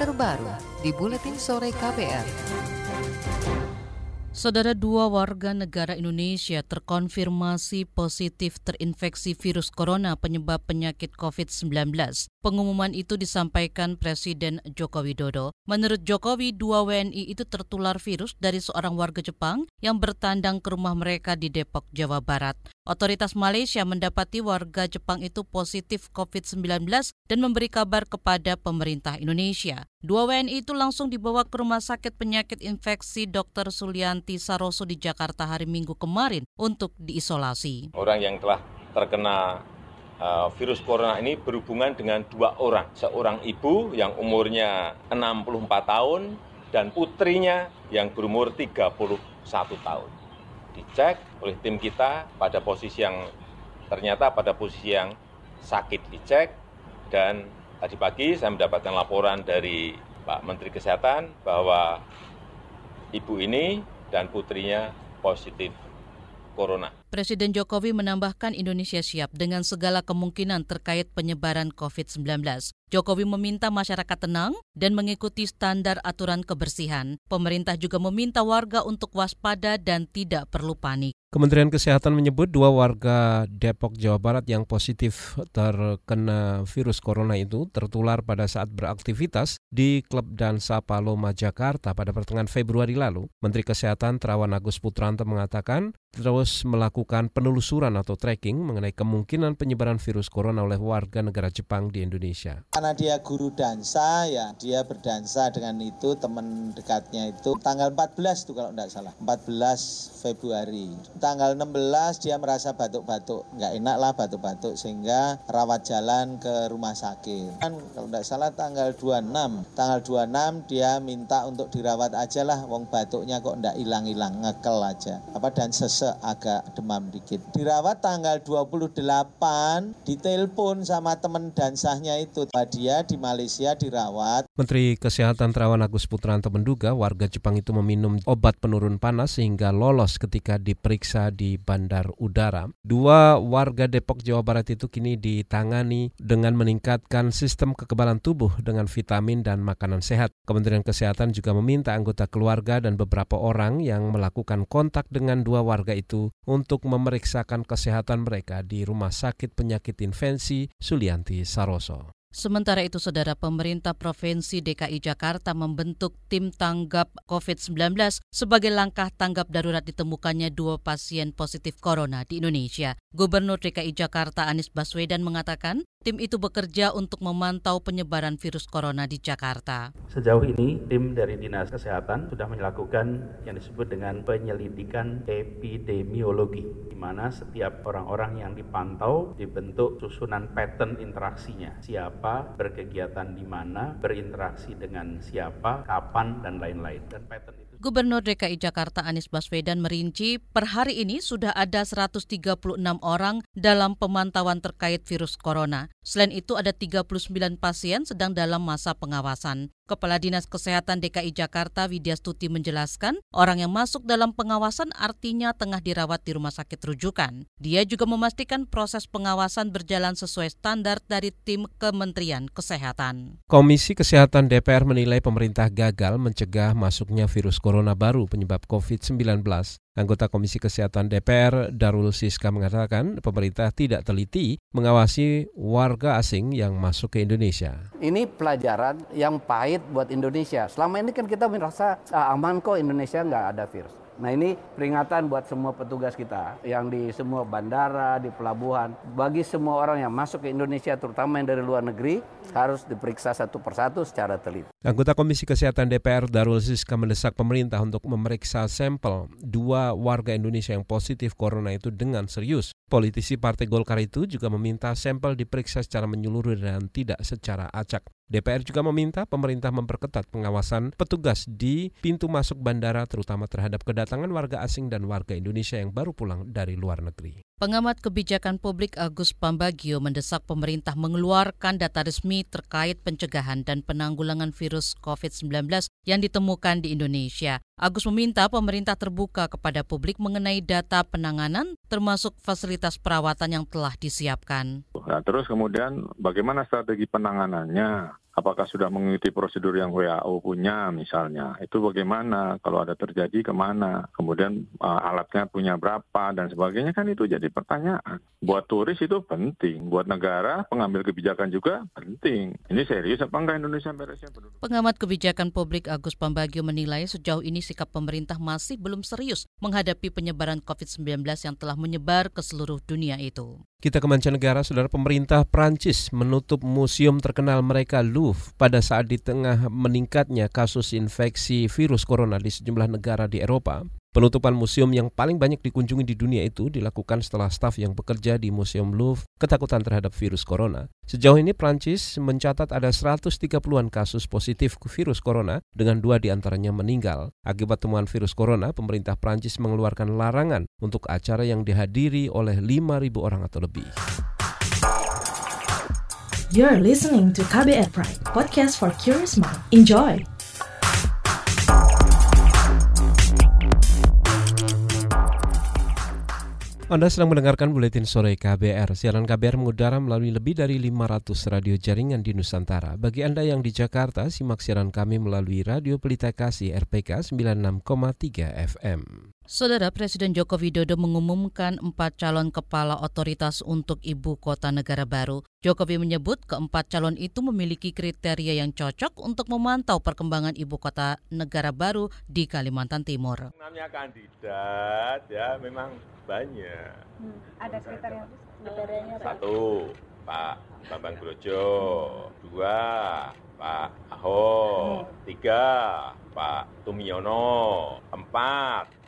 terbaru di Buletin Sore KPR. Saudara dua warga negara Indonesia terkonfirmasi positif terinfeksi virus corona penyebab penyakit COVID-19. Pengumuman itu disampaikan Presiden Joko Widodo. Menurut Jokowi, dua WNI itu tertular virus dari seorang warga Jepang yang bertandang ke rumah mereka di Depok, Jawa Barat. Otoritas Malaysia mendapati warga Jepang itu positif COVID-19 dan memberi kabar kepada pemerintah Indonesia. Dua WNI itu langsung dibawa ke Rumah Sakit Penyakit Infeksi Dr. Sulianti Saroso di Jakarta hari Minggu kemarin untuk diisolasi. Orang yang telah terkena uh, virus corona ini berhubungan dengan dua orang. Seorang ibu yang umurnya 64 tahun dan putrinya yang berumur 31 tahun dicek oleh tim kita pada posisi yang ternyata pada posisi yang sakit dicek. Dan tadi pagi saya mendapatkan laporan dari Pak Menteri Kesehatan bahwa ibu ini dan putrinya positif corona. Presiden Jokowi menambahkan Indonesia siap dengan segala kemungkinan terkait penyebaran COVID-19. Jokowi meminta masyarakat tenang dan mengikuti standar aturan kebersihan. Pemerintah juga meminta warga untuk waspada dan tidak perlu panik. Kementerian Kesehatan menyebut dua warga Depok, Jawa Barat yang positif terkena virus corona itu tertular pada saat beraktivitas di klub dansa Paloma, Jakarta pada pertengahan Februari lalu. Menteri Kesehatan Terawan Agus Putranto mengatakan terus melakukan penelusuran atau tracking mengenai kemungkinan penyebaran virus corona oleh warga negara Jepang di Indonesia. Karena dia guru dansa, ya dia berdansa dengan itu teman dekatnya itu tanggal 14 tuh kalau tidak salah, 14 Februari. Tanggal 16 dia merasa batuk-batuk, nggak enak lah batuk-batuk sehingga rawat jalan ke rumah sakit. Kan kalau tidak salah tanggal 26, tanggal 26 dia minta untuk dirawat aja lah, wong batuknya kok ndak hilang-hilang, ngekel aja. Apa dan ses agak demam dikit. Dirawat tanggal 28, ditelepon sama teman dansahnya itu. Dia di Malaysia dirawat. Menteri Kesehatan Terawan Agus Putranto menduga warga Jepang itu meminum obat penurun panas sehingga lolos ketika diperiksa di bandar udara. Dua warga Depok, Jawa Barat itu kini ditangani dengan meningkatkan sistem kekebalan tubuh dengan vitamin dan makanan sehat. Kementerian Kesehatan juga meminta anggota keluarga dan beberapa orang yang melakukan kontak dengan dua warga itu untuk memeriksakan kesehatan mereka di Rumah Sakit Penyakit Infeksi Sulianti Saroso. Sementara itu, Saudara Pemerintah Provinsi DKI Jakarta membentuk tim tanggap COVID-19 sebagai langkah tanggap darurat ditemukannya dua pasien positif corona di Indonesia. Gubernur DKI Jakarta Anies Baswedan mengatakan Tim itu bekerja untuk memantau penyebaran virus corona di Jakarta. Sejauh ini, tim dari Dinas Kesehatan sudah melakukan yang disebut dengan penyelidikan epidemiologi, di mana setiap orang-orang yang dipantau dibentuk susunan pattern interaksinya. Siapa berkegiatan di mana, berinteraksi dengan siapa, kapan, dan lain-lain. Dan pattern Gubernur DKI Jakarta Anies Baswedan merinci per hari ini sudah ada 136 orang dalam pemantauan terkait virus corona. Selain itu ada 39 pasien sedang dalam masa pengawasan. Kepala Dinas Kesehatan DKI Jakarta Widya Stuti menjelaskan, orang yang masuk dalam pengawasan artinya tengah dirawat di rumah sakit rujukan. Dia juga memastikan proses pengawasan berjalan sesuai standar dari tim Kementerian Kesehatan. Komisi Kesehatan DPR menilai pemerintah gagal mencegah masuknya virus corona baru penyebab COVID-19. Anggota Komisi Kesehatan DPR Darul Siska mengatakan pemerintah tidak teliti mengawasi warga asing yang masuk ke Indonesia. Ini pelajaran yang pahit buat Indonesia. Selama ini kan kita merasa ah, aman kok Indonesia nggak ada virus. Nah ini peringatan buat semua petugas kita yang di semua bandara, di pelabuhan. Bagi semua orang yang masuk ke Indonesia terutama yang dari luar negeri harus diperiksa satu persatu secara teliti. Anggota Komisi Kesehatan DPR Darul Siska mendesak pemerintah untuk memeriksa sampel dua warga Indonesia yang positif corona itu dengan serius. Politisi Partai Golkar itu juga meminta sampel diperiksa secara menyeluruh dan tidak secara acak. DPR juga meminta pemerintah memperketat pengawasan petugas di pintu masuk bandara terutama terhadap kedatangan warga asing dan warga Indonesia yang baru pulang dari luar negeri. Pengamat kebijakan publik Agus Pambagio mendesak pemerintah mengeluarkan data resmi terkait pencegahan dan penanggulangan virus COVID-19 yang ditemukan di Indonesia. Agus meminta pemerintah terbuka kepada publik mengenai data penanganan termasuk fasilitas perawatan yang telah disiapkan. Nah, terus kemudian bagaimana strategi penanganannya? apakah sudah mengikuti prosedur yang WHO punya misalnya? Itu bagaimana? Kalau ada terjadi ke mana? Kemudian uh, alatnya punya berapa dan sebagainya kan itu jadi pertanyaan. Buat turis itu penting. Buat negara pengambil kebijakan juga penting. Ini serius apa enggak Indonesia beresnya? Pengamat kebijakan publik Agus Pambagio menilai sejauh ini sikap pemerintah masih belum serius menghadapi penyebaran COVID-19 yang telah menyebar ke seluruh dunia itu kita ke mancanegara, saudara pemerintah Prancis menutup museum terkenal mereka Louvre pada saat di tengah meningkatnya kasus infeksi virus corona di sejumlah negara di Eropa. Penutupan museum yang paling banyak dikunjungi di dunia itu dilakukan setelah staf yang bekerja di Museum Louvre ketakutan terhadap virus corona. Sejauh ini Prancis mencatat ada 130-an kasus positif virus corona dengan dua di antaranya meninggal. Akibat temuan virus corona, pemerintah Prancis mengeluarkan larangan untuk acara yang dihadiri oleh 5.000 orang atau lebih. You're listening to KBR Pride, podcast for curious mind. Enjoy! Anda sedang mendengarkan Buletin Sore KBR. Siaran KBR mengudara melalui lebih dari 500 radio jaringan di Nusantara. Bagi Anda yang di Jakarta, simak siaran kami melalui Radio Pelita Kasih RPK 96,3 FM. Saudara Presiden Joko Widodo mengumumkan empat calon kepala otoritas untuk ibu kota negara baru. Jokowi menyebut keempat calon itu memiliki kriteria yang cocok untuk memantau perkembangan ibu kota negara baru di Kalimantan Timur. Namanya kandidat ya memang banyak. Hmm, ada kriteria kriterianya Satu, Pak Bambang Brojo. Dua, Pak Ahok. Hmm. Tiga, Pak Tumiono. Empat,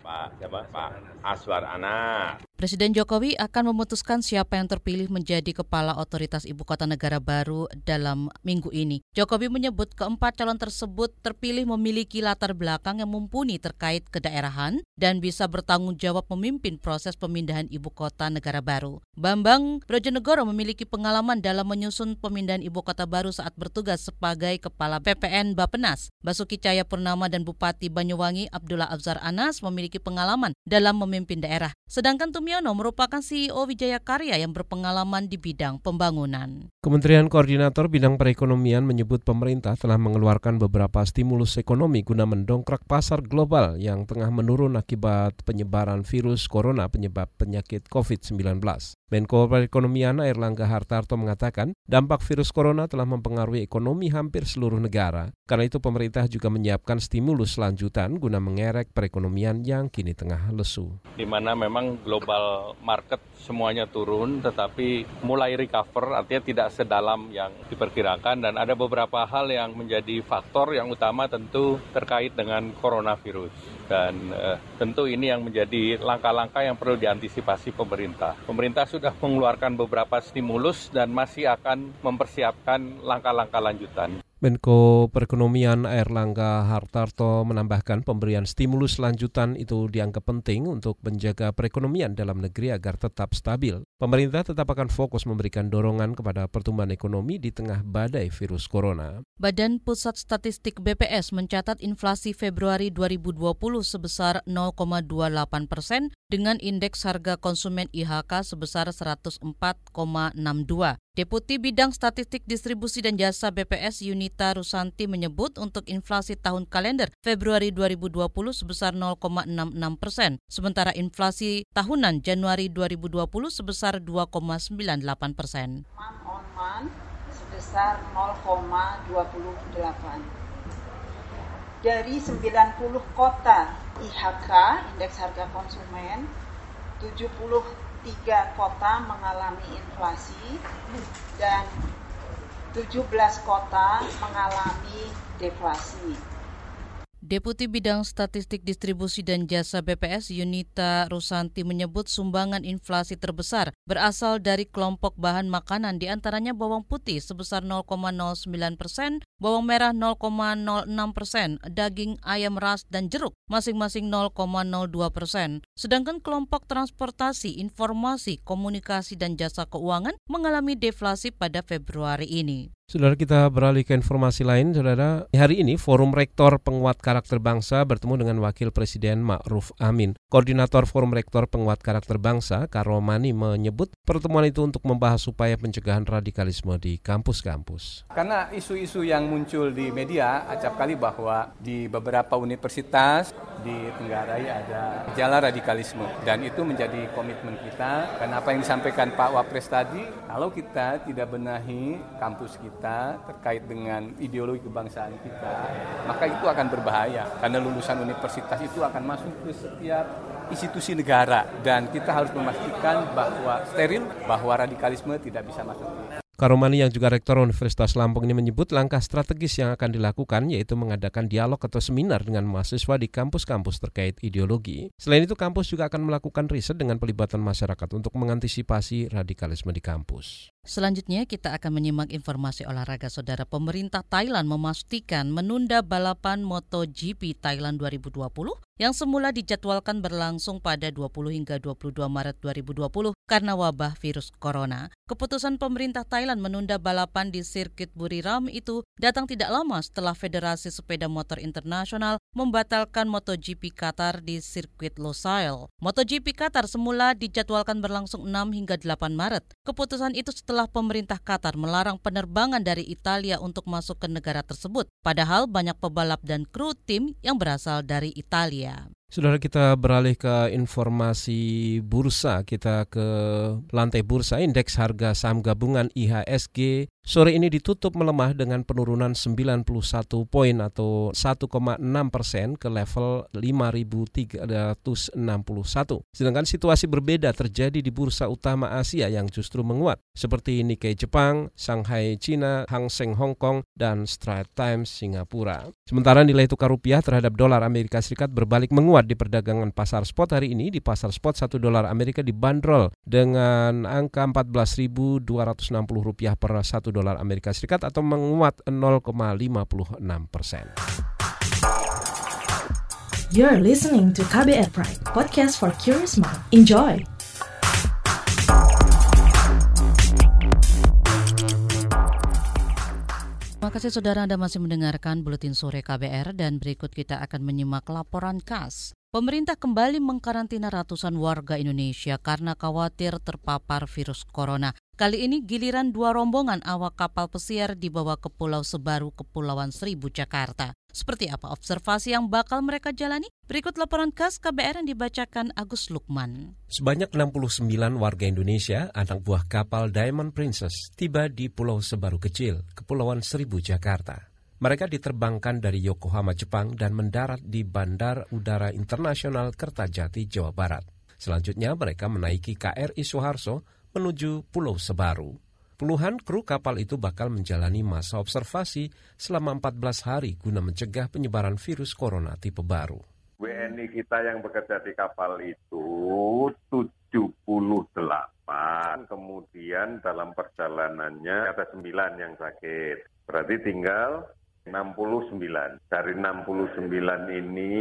Pak Aswar Anas. Presiden Jokowi akan memutuskan siapa yang terpilih menjadi kepala otoritas ibu kota negara baru dalam minggu ini. Jokowi menyebut keempat calon tersebut terpilih memiliki latar belakang yang mumpuni terkait kedaerahan dan bisa bertanggung jawab memimpin proses pemindahan ibu kota negara baru. Bambang Brojonegoro memiliki pengalaman dalam menyusun pemindahan ibu kota baru saat bertugas sebagai kepala PPN Bapenas. Basuki Cahaya Purnama dan Bupati Banyuwangi Abdullah Afzar Anas memiliki pengalaman dalam memimpin daerah. Sedangkan Tumi Sumiono merupakan CEO Wijaya Karya yang berpengalaman di bidang pembangunan. Kementerian Koordinator Bidang Perekonomian menyebut pemerintah telah mengeluarkan beberapa stimulus ekonomi guna mendongkrak pasar global yang tengah menurun akibat penyebaran virus corona penyebab penyakit COVID-19. Menko Perekonomian Airlangga Hartarto mengatakan dampak virus corona telah mempengaruhi ekonomi hampir seluruh negara. Karena itu pemerintah juga menyiapkan stimulus lanjutan guna mengerek perekonomian yang kini tengah lesu. Di mana memang global market semuanya turun tetapi mulai recover artinya tidak sedalam yang diperkirakan dan ada beberapa hal yang menjadi faktor yang utama tentu terkait dengan coronavirus dan uh, tentu ini yang menjadi langkah-langkah yang perlu diantisipasi pemerintah. Pemerintah sudah mengeluarkan beberapa stimulus dan masih akan mempersiapkan langkah-langkah lanjutan. Menko Perekonomian Erlangga Hartarto menambahkan pemberian stimulus lanjutan itu dianggap penting untuk menjaga perekonomian dalam negeri agar tetap stabil. Pemerintah tetap akan fokus memberikan dorongan kepada pertumbuhan ekonomi di tengah badai virus corona. Badan Pusat Statistik BPS mencatat inflasi Februari 2020 sebesar 0,28 persen dengan indeks harga konsumen IHK sebesar 104,62. Deputi Bidang Statistik Distribusi dan Jasa BPS Yunita Rusanti menyebut untuk inflasi tahun kalender Februari 2020 sebesar 0,66 persen, sementara inflasi tahunan Januari 2020 sebesar 2,98 persen. Sebesar 0,28. Dari 90 kota IHK, Indeks Harga Konsumen, 70 tiga kota mengalami inflasi dan 17 kota mengalami deflasi. Deputi Bidang Statistik Distribusi dan Jasa BPS Yunita Rusanti menyebut sumbangan inflasi terbesar berasal dari kelompok bahan makanan di antaranya bawang putih sebesar 0,09 persen, bawang merah 0,06 persen, daging ayam ras dan jeruk masing-masing 0,02 persen. Sedangkan kelompok transportasi, informasi, komunikasi dan jasa keuangan mengalami deflasi pada Februari ini. Saudara kita beralih ke informasi lain, saudara. Hari ini Forum Rektor Penguat Karakter Bangsa bertemu dengan Wakil Presiden Ma'ruf Amin. Koordinator Forum Rektor Penguat Karakter Bangsa, Karomani, menyebut pertemuan itu untuk membahas upaya pencegahan radikalisme di kampus-kampus. Karena isu-isu yang muncul di media, acap kali bahwa di beberapa universitas di Tenggarai ada gejala radikalisme. Dan itu menjadi komitmen kita. Karena apa yang disampaikan Pak Wapres tadi, kalau kita tidak benahi kampus kita, kita terkait dengan ideologi kebangsaan kita, maka itu akan berbahaya karena lulusan universitas itu akan masuk ke setiap institusi negara dan kita harus memastikan bahwa steril bahwa radikalisme tidak bisa masuk. Karomani yang juga Rektor Universitas Lampung ini menyebut langkah strategis yang akan dilakukan yaitu mengadakan dialog atau seminar dengan mahasiswa di kampus-kampus terkait ideologi. Selain itu, kampus juga akan melakukan riset dengan pelibatan masyarakat untuk mengantisipasi radikalisme di kampus. Selanjutnya kita akan menyimak informasi olahraga saudara pemerintah Thailand memastikan menunda balapan MotoGP Thailand 2020 yang semula dijadwalkan berlangsung pada 20 hingga 22 Maret 2020 karena wabah virus corona. Keputusan pemerintah Thailand menunda balapan di sirkuit Buriram itu datang tidak lama setelah Federasi Sepeda Motor Internasional membatalkan MotoGP Qatar di sirkuit Losail. MotoGP Qatar semula dijadwalkan berlangsung 6 hingga 8 Maret. Keputusan itu setelah pemerintah Qatar melarang penerbangan dari Italia untuk masuk ke negara tersebut, padahal banyak pebalap dan kru tim yang berasal dari Italia. Saudara kita beralih ke informasi bursa, kita ke lantai bursa indeks harga saham gabungan IHSG Sore ini ditutup melemah dengan penurunan 91 poin atau 1,6 persen ke level 5.361. Sedangkan situasi berbeda terjadi di bursa utama Asia yang justru menguat, seperti Nikkei Jepang, Shanghai China, Hang Seng Hong Kong, dan Straits Times Singapura. Sementara nilai tukar rupiah terhadap dolar Amerika Serikat berbalik menguat di perdagangan pasar spot hari ini. Di pasar spot 1 dolar Amerika dibanderol dengan angka 14.260 rupiah per 1 dolar Amerika Serikat atau menguat 0,56 persen. You're listening to KBR Pride, podcast for curious mind. Enjoy! Terima kasih saudara Anda masih mendengarkan Buletin Sore KBR dan berikut kita akan menyimak laporan khas. Pemerintah kembali mengkarantina ratusan warga Indonesia karena khawatir terpapar virus corona. Kali ini giliran dua rombongan awak kapal pesiar dibawa ke Pulau Sebaru, Kepulauan Seribu, Jakarta. Seperti apa observasi yang bakal mereka jalani? Berikut laporan khas KBR yang dibacakan Agus Lukman. Sebanyak 69 warga Indonesia, anak buah kapal Diamond Princess, tiba di Pulau Sebaru Kecil, Kepulauan Seribu, Jakarta. Mereka diterbangkan dari Yokohama, Jepang dan mendarat di Bandar Udara Internasional Kertajati, Jawa Barat. Selanjutnya mereka menaiki KRI Soeharto menuju Pulau Sebaru. Puluhan kru kapal itu bakal menjalani masa observasi selama 14 hari guna mencegah penyebaran virus corona tipe baru. WNI kita yang bekerja di kapal itu 78, kemudian dalam perjalanannya ada 9 yang sakit. Berarti tinggal 69. Dari 69 ini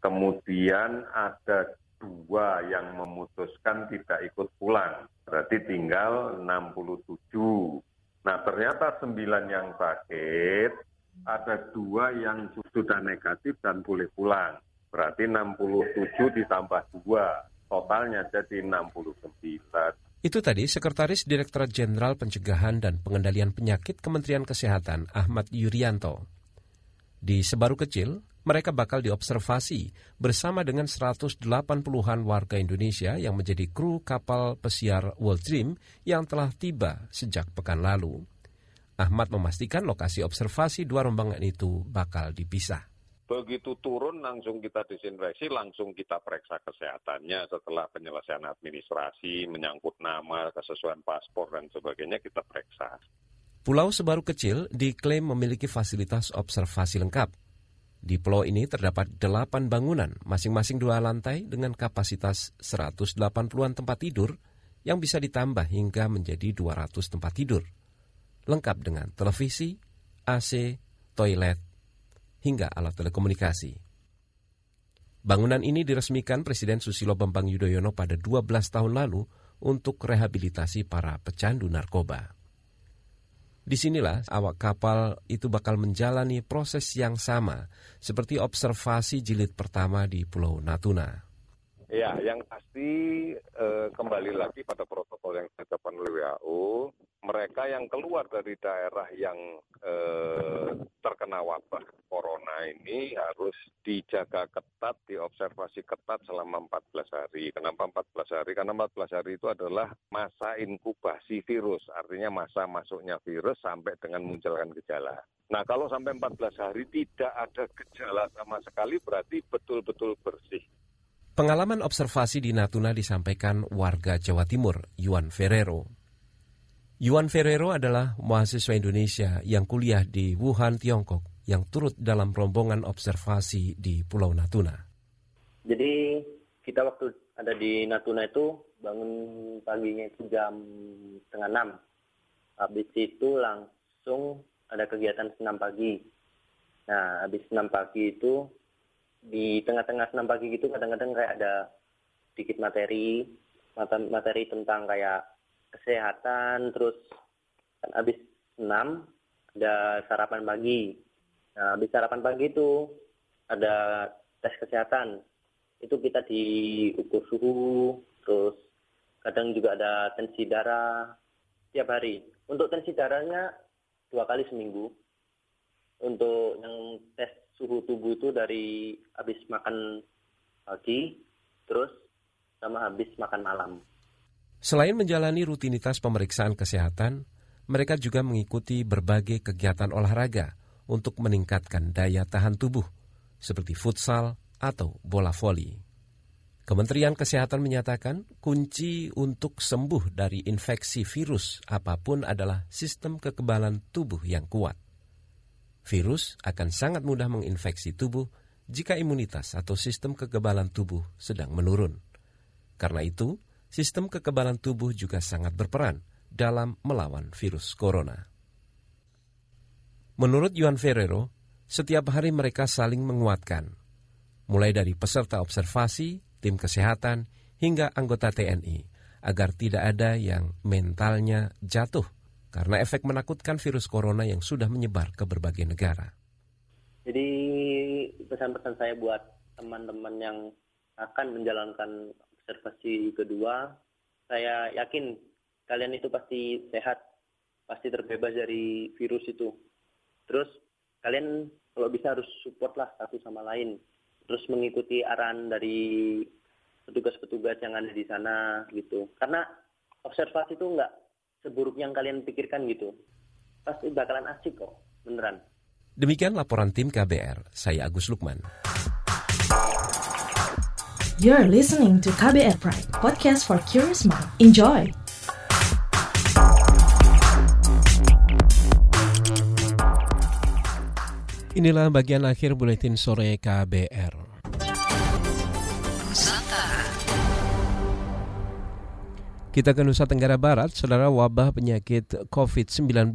kemudian ada dua yang memutuskan tidak ikut pulang. Berarti tinggal 67. Nah ternyata sembilan yang sakit, ada dua yang sudah negatif dan boleh pulang. Berarti 67 ditambah dua, totalnya jadi 69. Itu tadi Sekretaris Direktorat Jenderal Pencegahan dan Pengendalian Penyakit Kementerian Kesehatan Ahmad Yuryanto. Di Sebaru Kecil, mereka bakal diobservasi bersama dengan 180-an warga Indonesia yang menjadi kru kapal pesiar World Dream yang telah tiba sejak pekan lalu. Ahmad memastikan lokasi observasi dua rombongan itu bakal dipisah. Begitu turun langsung kita disinfeksi, langsung kita periksa kesehatannya setelah penyelesaian administrasi, menyangkut nama, kesesuaian paspor, dan sebagainya kita periksa. Pulau Sebaru Kecil diklaim memiliki fasilitas observasi lengkap, di pulau ini terdapat delapan bangunan, masing-masing dua lantai dengan kapasitas 180-an tempat tidur yang bisa ditambah hingga menjadi 200 tempat tidur. Lengkap dengan televisi, AC, toilet, hingga alat telekomunikasi. Bangunan ini diresmikan Presiden Susilo Bambang Yudhoyono pada 12 tahun lalu untuk rehabilitasi para pecandu narkoba. Di sinilah awak kapal itu bakal menjalani proses yang sama seperti observasi jilid pertama di Pulau Natuna. Ya, yang pasti eh, kembali lagi pada protokol yang ditetapkan oleh WHO, mereka yang keluar dari daerah yang eh, terkena wabah corona ini harus dijaga ketat, diobservasi ketat selama 14 hari. Kenapa 14 hari? Karena 14 hari itu adalah masa inkubasi virus, artinya masa masuknya virus sampai dengan munculkan gejala. Nah, kalau sampai 14 hari tidak ada gejala sama sekali berarti betul-betul bersih. Pengalaman observasi di Natuna disampaikan warga Jawa Timur, Yuan Ferrero. Yuan Ferrero adalah mahasiswa Indonesia yang kuliah di Wuhan, Tiongkok, yang turut dalam rombongan observasi di Pulau Natuna. Jadi kita waktu ada di Natuna itu bangun paginya itu jam setengah enam. Habis itu langsung ada kegiatan senam pagi. Nah, habis senam pagi itu di tengah-tengah senam pagi gitu kadang-kadang kayak ada sedikit materi materi tentang kayak kesehatan terus kan habis senam ada sarapan pagi. Nah habis sarapan pagi itu ada tes kesehatan. Itu kita diukur suhu terus kadang juga ada tensi darah tiap hari. Untuk tensi darahnya dua kali seminggu. Untuk yang tes suhu tubuh itu dari habis makan pagi, terus sama habis makan malam. Selain menjalani rutinitas pemeriksaan kesehatan, mereka juga mengikuti berbagai kegiatan olahraga untuk meningkatkan daya tahan tubuh, seperti futsal atau bola voli. Kementerian Kesehatan menyatakan kunci untuk sembuh dari infeksi virus apa pun adalah sistem kekebalan tubuh yang kuat. Virus akan sangat mudah menginfeksi tubuh jika imunitas atau sistem kekebalan tubuh sedang menurun. Karena itu, sistem kekebalan tubuh juga sangat berperan dalam melawan virus corona. Menurut Yuan Ferrero, setiap hari mereka saling menguatkan, mulai dari peserta observasi, tim kesehatan, hingga anggota TNI, agar tidak ada yang mentalnya jatuh karena efek menakutkan virus corona yang sudah menyebar ke berbagai negara. Jadi pesan-pesan saya buat teman-teman yang akan menjalankan observasi kedua, saya yakin kalian itu pasti sehat, pasti terbebas dari virus itu. Terus kalian kalau bisa harus support lah satu sama lain, terus mengikuti arahan dari petugas-petugas yang ada di sana gitu. Karena observasi itu nggak seburuk yang kalian pikirkan gitu. Pasti bakalan asik kok, beneran. Demikian laporan tim KBR, saya Agus Lukman. You're listening to KBR Pride, podcast for curious mind. Enjoy! Inilah bagian akhir buletin sore KBR. Kita ke Nusa Tenggara Barat, saudara wabah penyakit COVID-19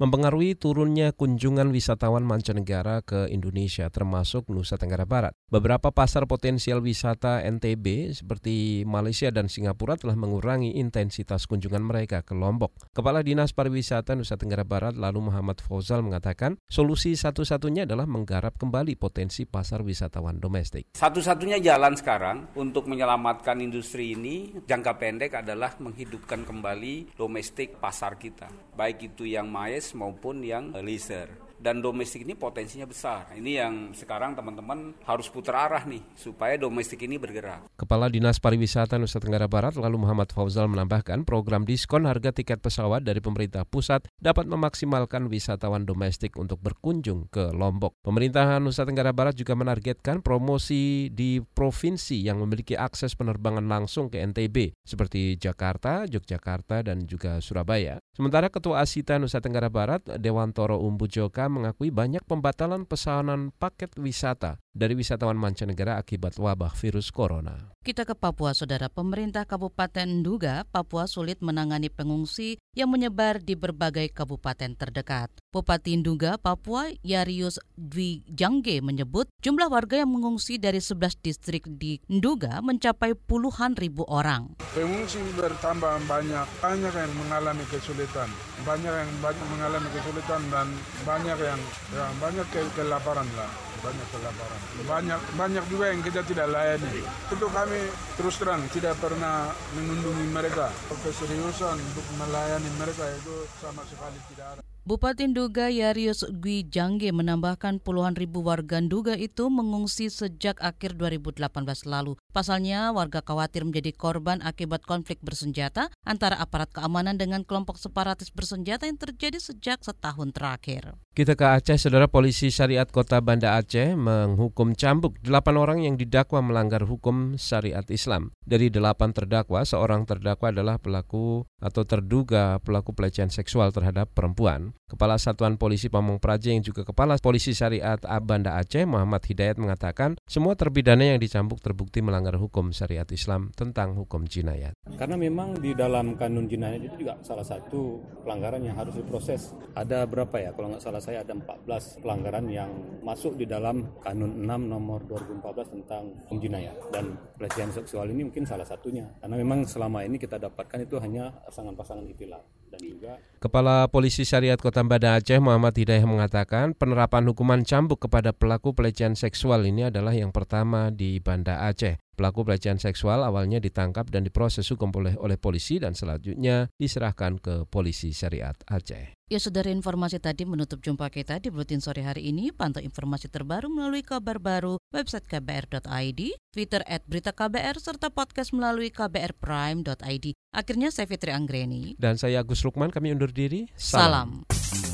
mempengaruhi turunnya kunjungan wisatawan mancanegara ke Indonesia termasuk Nusa Tenggara Barat. Beberapa pasar potensial wisata NTB seperti Malaysia dan Singapura telah mengurangi intensitas kunjungan mereka ke Lombok. Kepala Dinas Pariwisata Nusa Tenggara Barat lalu Muhammad Fauzal mengatakan solusi satu-satunya adalah menggarap kembali potensi pasar wisatawan domestik. Satu-satunya jalan sekarang untuk menyelamatkan industri ini jangka pendek adalah menghidupkan kembali domestik pasar kita, baik itu yang mais maupun yang leisure dan domestik ini potensinya besar. Ini yang sekarang teman-teman harus putar arah nih supaya domestik ini bergerak. Kepala Dinas Pariwisata Nusa Tenggara Barat lalu Muhammad Fauzal menambahkan program diskon harga tiket pesawat dari pemerintah pusat dapat memaksimalkan wisatawan domestik untuk berkunjung ke Lombok. Pemerintahan Nusa Tenggara Barat juga menargetkan promosi di provinsi yang memiliki akses penerbangan langsung ke NTB seperti Jakarta, Yogyakarta, dan juga Surabaya. Sementara Ketua Asita Nusa Tenggara Barat, Dewantoro Umbu Joka mengakui banyak pembatalan pesanan paket wisata dari wisatawan mancanegara akibat wabah virus corona. Kita ke Papua, Saudara. Pemerintah Kabupaten Nduga, Papua sulit menangani pengungsi yang menyebar di berbagai kabupaten terdekat. Bupati Nduga, Papua, Yarius Dwi Jangge menyebut jumlah warga yang mengungsi dari 11 distrik di Nduga mencapai puluhan ribu orang. Pengungsi bertambah banyak, banyak yang mengalami kesulitan, banyak yang banyak mengalami kesulitan dan banyak yang ya, banyak ke kelaparan lah banyak kelaparan. Banyak banyak juga yang kita tidak layani. Itu kami terus terang tidak pernah mengunjungi mereka. Keseriusan untuk melayani mereka itu sama sekali tidak ada. Bupati Nduga Yarius Gwi Jangge menambahkan puluhan ribu warga Nduga itu mengungsi sejak akhir 2018 lalu. Pasalnya, warga khawatir menjadi korban akibat konflik bersenjata antara aparat keamanan dengan kelompok separatis bersenjata yang terjadi sejak setahun terakhir. Kita ke Aceh, Saudara Polisi Syariat Kota Banda Aceh menghukum cambuk delapan orang yang didakwa melanggar hukum syariat Islam. Dari delapan terdakwa, seorang terdakwa adalah pelaku atau terduga pelaku pelecehan seksual terhadap perempuan. Kepala Satuan Polisi Pamong Praja yang juga Kepala Polisi Syariat Banda Aceh Muhammad Hidayat mengatakan semua terpidana yang dicambuk terbukti melanggar hukum syariat Islam tentang hukum jinayat. Karena memang di dalam kanun jinayat itu juga salah satu pelanggaran yang harus diproses. Ada berapa ya? Kalau nggak salah saya ada 14 pelanggaran yang masuk di dalam kanun 6 nomor 2014 tentang hukum jinayat. Dan pelecehan seksual ini mungkin salah satunya. Karena memang selama ini kita dapatkan itu hanya pasangan-pasangan juga Kepala Polisi Syariat Kota Banda Aceh Muhammad Hidayah mengatakan penerapan hukuman cambuk kepada pelaku pelecehan seksual ini adalah yang pertama di Banda Aceh. Pelaku pelecehan seksual awalnya ditangkap dan diproses hukum oleh, oleh polisi dan selanjutnya diserahkan ke polisi syariat Aceh. Ya saudara informasi tadi menutup jumpa kita di Buletin Sore hari ini. Pantau informasi terbaru melalui kabar baru website kbr.id, Twitter at berita KBR, serta podcast melalui kbrprime.id. Akhirnya saya Fitri Anggreni. Dan saya Agus Lukman, kami undur diri. Salam. Salam.